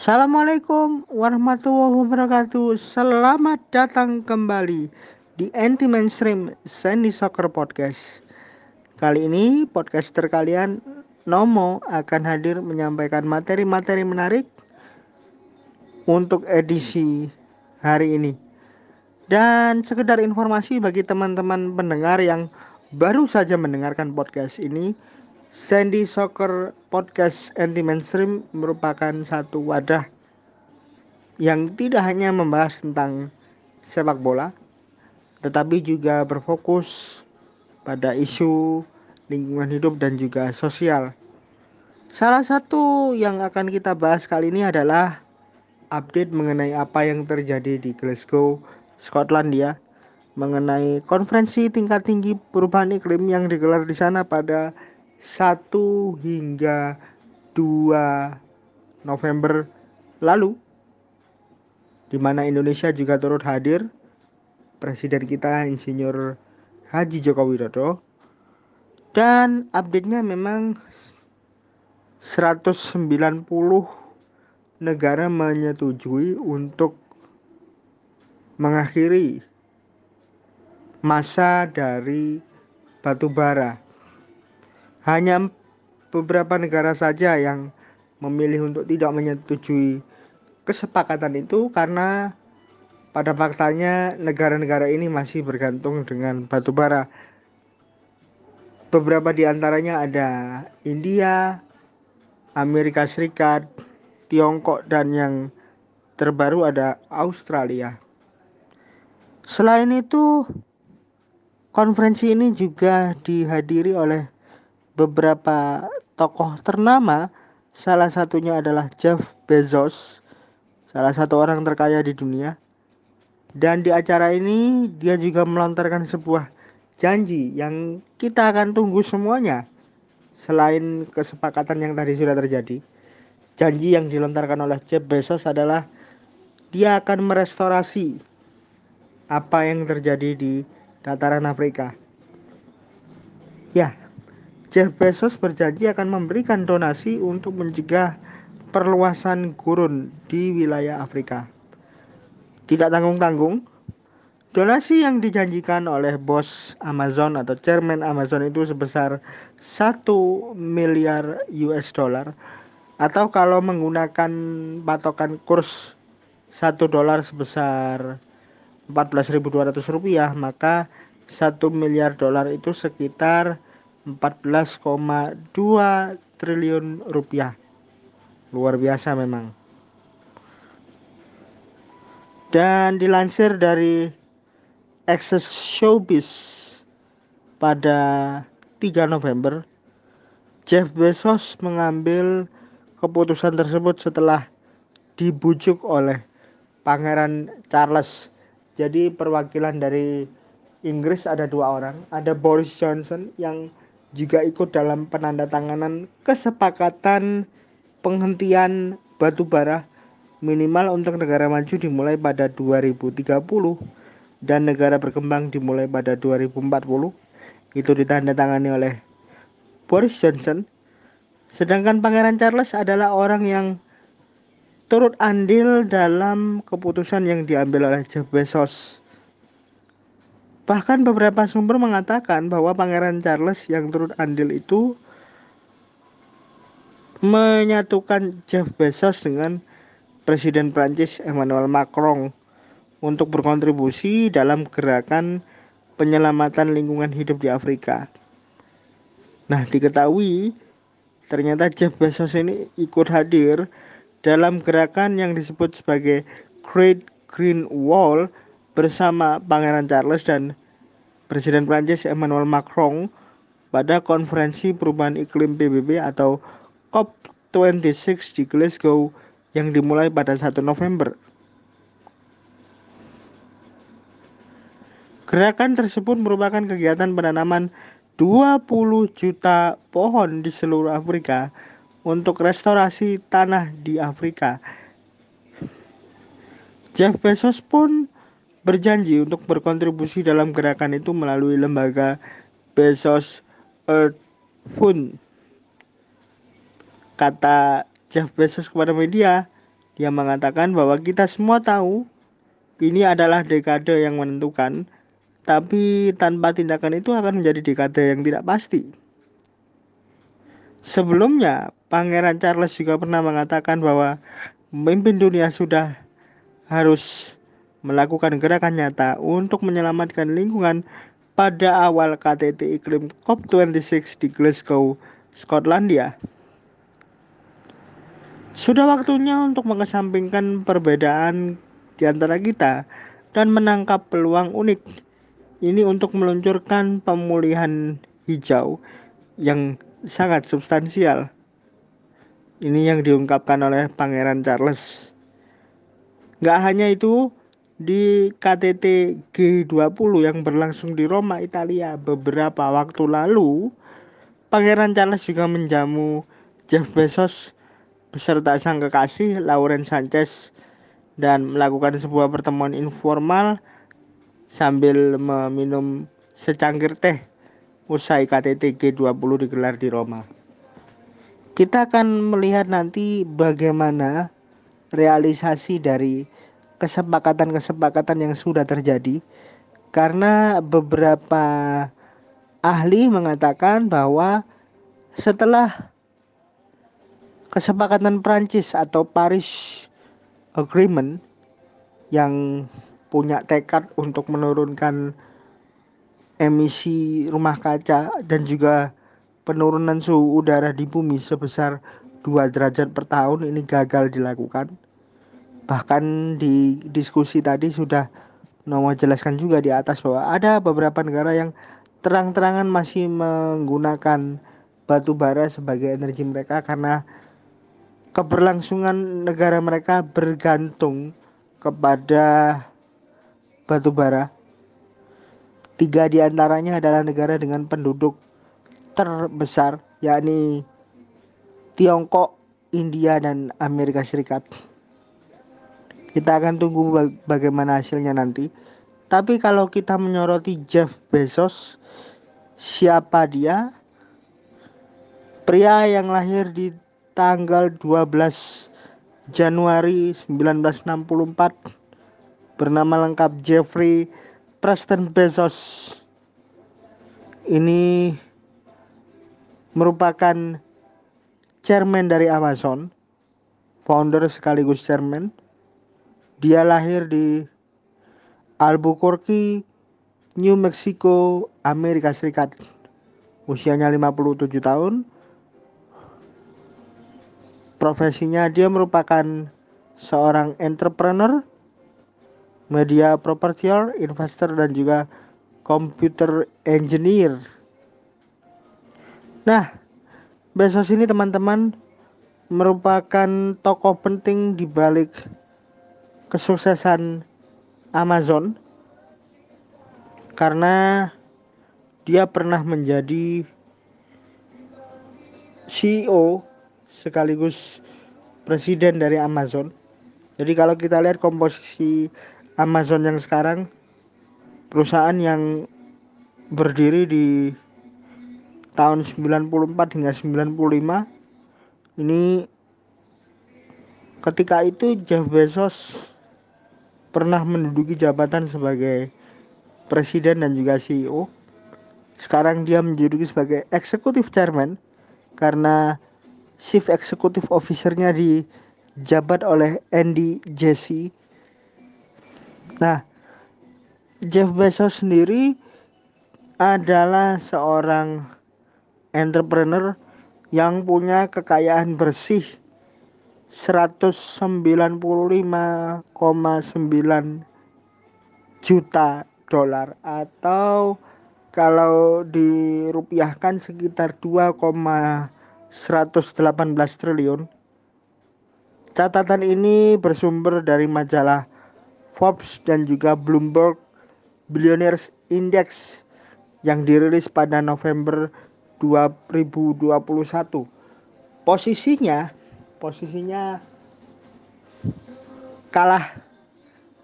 Assalamualaikum warahmatullahi wabarakatuh. Selamat datang kembali di Anti Mainstream Sandy Soccer Podcast. Kali ini podcaster kalian Nomo akan hadir menyampaikan materi-materi menarik untuk edisi hari ini. Dan sekedar informasi bagi teman-teman pendengar yang baru saja mendengarkan podcast ini, Sandy Soccer Podcast Anti Mainstream merupakan satu wadah yang tidak hanya membahas tentang sepak bola, tetapi juga berfokus pada isu lingkungan hidup dan juga sosial. Salah satu yang akan kita bahas kali ini adalah update mengenai apa yang terjadi di Glasgow, Skotlandia, mengenai konferensi tingkat tinggi perubahan iklim yang digelar di sana pada 1 hingga 2 November lalu di mana Indonesia juga turut hadir. Presiden kita insinyur Haji Joko Widodo. Dan update-nya memang 190 negara menyetujui untuk mengakhiri masa dari batu bara hanya beberapa negara saja yang memilih untuk tidak menyetujui kesepakatan itu karena pada faktanya negara-negara ini masih bergantung dengan batu bara. Beberapa di antaranya ada India, Amerika Serikat, Tiongkok dan yang terbaru ada Australia. Selain itu, konferensi ini juga dihadiri oleh beberapa tokoh ternama, salah satunya adalah Jeff Bezos, salah satu orang terkaya di dunia. Dan di acara ini dia juga melontarkan sebuah janji yang kita akan tunggu semuanya. Selain kesepakatan yang tadi sudah terjadi, janji yang dilontarkan oleh Jeff Bezos adalah dia akan merestorasi apa yang terjadi di dataran Afrika. Ya, Jeff Bezos berjanji akan memberikan donasi untuk mencegah perluasan gurun di wilayah Afrika. Tidak tanggung-tanggung, donasi yang dijanjikan oleh bos Amazon atau chairman Amazon itu sebesar 1 miliar US dollar atau kalau menggunakan patokan kurs 1 dolar sebesar 14.200 rupiah maka 1 miliar dolar itu sekitar 14,2 triliun rupiah. Luar biasa memang. Dan dilansir dari Access Showbiz pada 3 November, Jeff Bezos mengambil keputusan tersebut setelah dibujuk oleh Pangeran Charles. Jadi perwakilan dari Inggris ada dua orang, ada Boris Johnson yang juga ikut dalam penandatanganan kesepakatan penghentian batu bara minimal untuk negara maju dimulai pada 2030 dan negara berkembang dimulai pada 2040 itu ditandatangani oleh Boris Johnson. Sedangkan Pangeran Charles adalah orang yang turut andil dalam keputusan yang diambil oleh Jeff Bezos Bahkan beberapa sumber mengatakan bahwa Pangeran Charles yang turut andil itu menyatukan Jeff Bezos dengan Presiden Prancis Emmanuel Macron untuk berkontribusi dalam gerakan penyelamatan lingkungan hidup di Afrika. Nah, diketahui ternyata Jeff Bezos ini ikut hadir dalam gerakan yang disebut sebagai Great Green Wall bersama Pangeran Charles dan Presiden Prancis Emmanuel Macron pada konferensi perubahan iklim PBB atau COP26 di Glasgow yang dimulai pada 1 November. Gerakan tersebut merupakan kegiatan penanaman 20 juta pohon di seluruh Afrika untuk restorasi tanah di Afrika. Jeff Bezos pun berjanji untuk berkontribusi dalam gerakan itu melalui lembaga Bezos Earth Fund. Kata Jeff Bezos kepada media, Dia mengatakan bahwa kita semua tahu ini adalah dekade yang menentukan, tapi tanpa tindakan itu akan menjadi dekade yang tidak pasti. Sebelumnya, Pangeran Charles juga pernah mengatakan bahwa pemimpin dunia sudah harus melakukan gerakan nyata untuk menyelamatkan lingkungan pada awal KTT iklim COP26 di Glasgow, Skotlandia. Sudah waktunya untuk mengesampingkan perbedaan di antara kita dan menangkap peluang unik ini untuk meluncurkan pemulihan hijau yang sangat substansial. Ini yang diungkapkan oleh Pangeran Charles. Gak hanya itu, di KTT G20 yang berlangsung di Roma, Italia beberapa waktu lalu, Pangeran Charles juga menjamu Jeff Bezos beserta sang kekasih Lauren Sanchez dan melakukan sebuah pertemuan informal sambil meminum secangkir teh usai KTT G20 digelar di Roma. Kita akan melihat nanti bagaimana realisasi dari kesepakatan-kesepakatan yang sudah terjadi karena beberapa ahli mengatakan bahwa setelah kesepakatan Prancis atau Paris Agreement yang punya tekad untuk menurunkan emisi rumah kaca dan juga penurunan suhu udara di bumi sebesar 2 derajat per tahun ini gagal dilakukan. Bahkan di diskusi tadi sudah Nomo jelaskan juga di atas bahwa ada beberapa negara yang terang-terangan masih menggunakan batu bara sebagai energi mereka karena keberlangsungan negara mereka bergantung kepada batu bara Tiga di antaranya adalah negara dengan penduduk terbesar, yakni Tiongkok, India, dan Amerika Serikat. Kita akan tunggu bagaimana hasilnya nanti. Tapi kalau kita menyoroti Jeff Bezos, siapa dia? Pria yang lahir di tanggal 12 Januari 1964 bernama lengkap Jeffrey Preston Bezos ini merupakan chairman dari Amazon, founder sekaligus chairman. Dia lahir di Albuquerque, New Mexico, Amerika Serikat. Usianya 57 tahun. Profesinya dia merupakan seorang entrepreneur media propertier, investor dan juga computer engineer. Nah, Bezos ini teman-teman merupakan tokoh penting di balik kesuksesan Amazon karena dia pernah menjadi CEO sekaligus presiden dari Amazon. Jadi kalau kita lihat komposisi Amazon yang sekarang perusahaan yang berdiri di tahun 94 hingga 95 ini ketika itu Jeff Bezos pernah menduduki jabatan sebagai presiden dan juga CEO sekarang dia menduduki sebagai executive chairman karena chief executive officernya dijabat oleh Andy Jassy. Nah, Jeff Bezos sendiri adalah seorang entrepreneur yang punya kekayaan bersih 195,9 juta dolar atau kalau dirupiahkan sekitar 2,118 triliun. Catatan ini bersumber dari majalah Forbes dan juga Bloomberg Billionaires Index yang dirilis pada November 2021. Posisinya posisinya kalah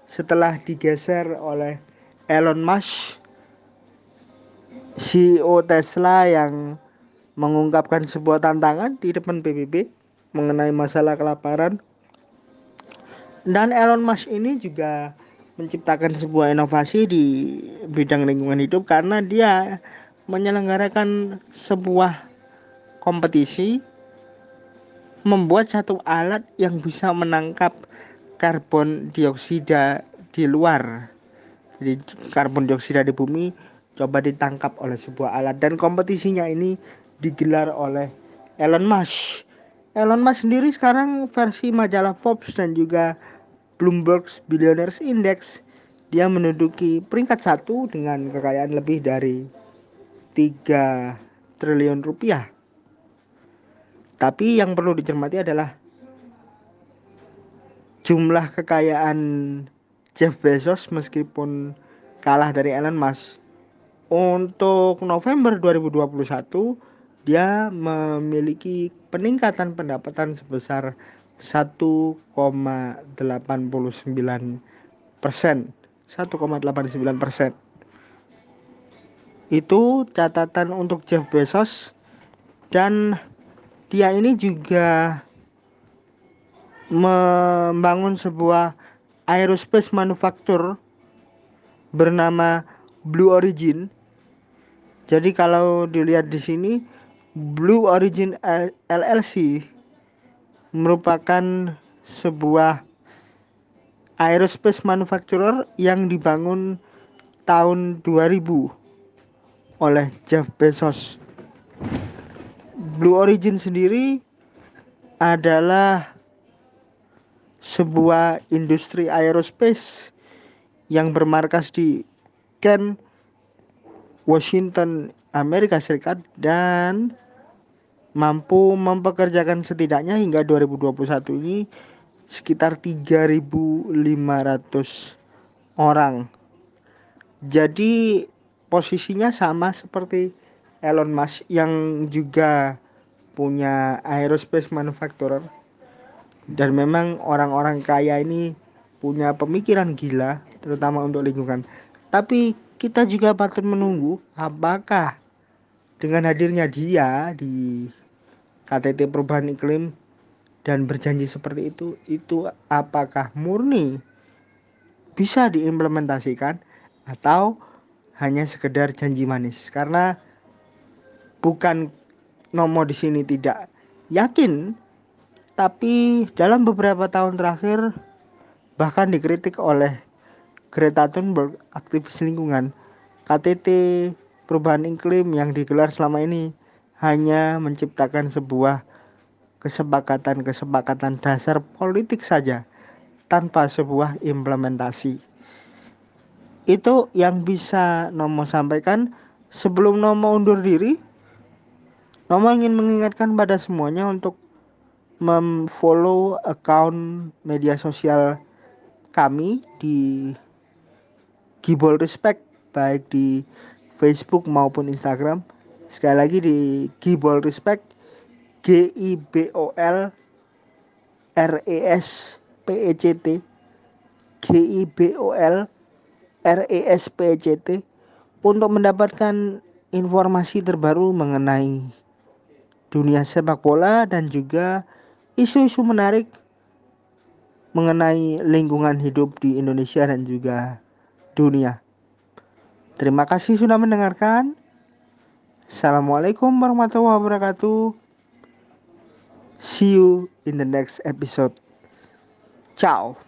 setelah digeser oleh Elon Musk CEO Tesla yang mengungkapkan sebuah tantangan di depan PBB mengenai masalah kelaparan. Dan Elon Musk ini juga menciptakan sebuah inovasi di bidang lingkungan hidup karena dia menyelenggarakan sebuah kompetisi membuat satu alat yang bisa menangkap karbon dioksida di luar. Jadi karbon dioksida di bumi coba ditangkap oleh sebuah alat dan kompetisinya ini digelar oleh Elon Musk. Elon Musk sendiri sekarang versi majalah Forbes dan juga Bloomberg's Billionaires Index dia menduduki peringkat satu dengan kekayaan lebih dari 3 triliun rupiah. Tapi yang perlu dicermati adalah jumlah kekayaan Jeff Bezos meskipun kalah dari Elon Musk. Untuk November 2021 dia memiliki peningkatan pendapatan sebesar 1,89 persen 1,89 persen itu catatan untuk Jeff Bezos dan dia ini juga membangun sebuah aerospace manufaktur bernama Blue Origin. Jadi kalau dilihat di sini Blue Origin LLC merupakan sebuah aerospace manufacturer yang dibangun tahun 2000 oleh Jeff Bezos. Blue Origin sendiri adalah sebuah industri aerospace yang bermarkas di Kent, Washington, Amerika Serikat dan mampu mempekerjakan setidaknya hingga 2021 ini sekitar 3.500 orang. Jadi posisinya sama seperti Elon Musk yang juga punya aerospace manufacturer dan memang orang-orang kaya ini punya pemikiran gila terutama untuk lingkungan. Tapi kita juga patut menunggu apakah dengan hadirnya dia di KTT perubahan iklim dan berjanji seperti itu itu apakah murni bisa diimplementasikan atau hanya sekedar janji manis karena bukan Nomo di sini tidak yakin tapi dalam beberapa tahun terakhir bahkan dikritik oleh Greta Thunberg aktivis lingkungan KTT perubahan iklim yang digelar selama ini hanya menciptakan sebuah kesepakatan-kesepakatan dasar politik saja tanpa sebuah implementasi. Itu yang bisa Nomo sampaikan sebelum Nomo undur diri. Nomo ingin mengingatkan pada semuanya untuk memfollow account media sosial kami di Gibol Respect baik di Facebook maupun Instagram. Sekali lagi di Gibol Respect G I B O L R E S P E C T G I B O L R E S P E C T untuk mendapatkan informasi terbaru mengenai dunia sepak bola dan juga isu-isu menarik mengenai lingkungan hidup di Indonesia dan juga dunia. Terima kasih sudah mendengarkan. Assalamualaikum warahmatullahi wabarakatuh. See you in the next episode. Ciao.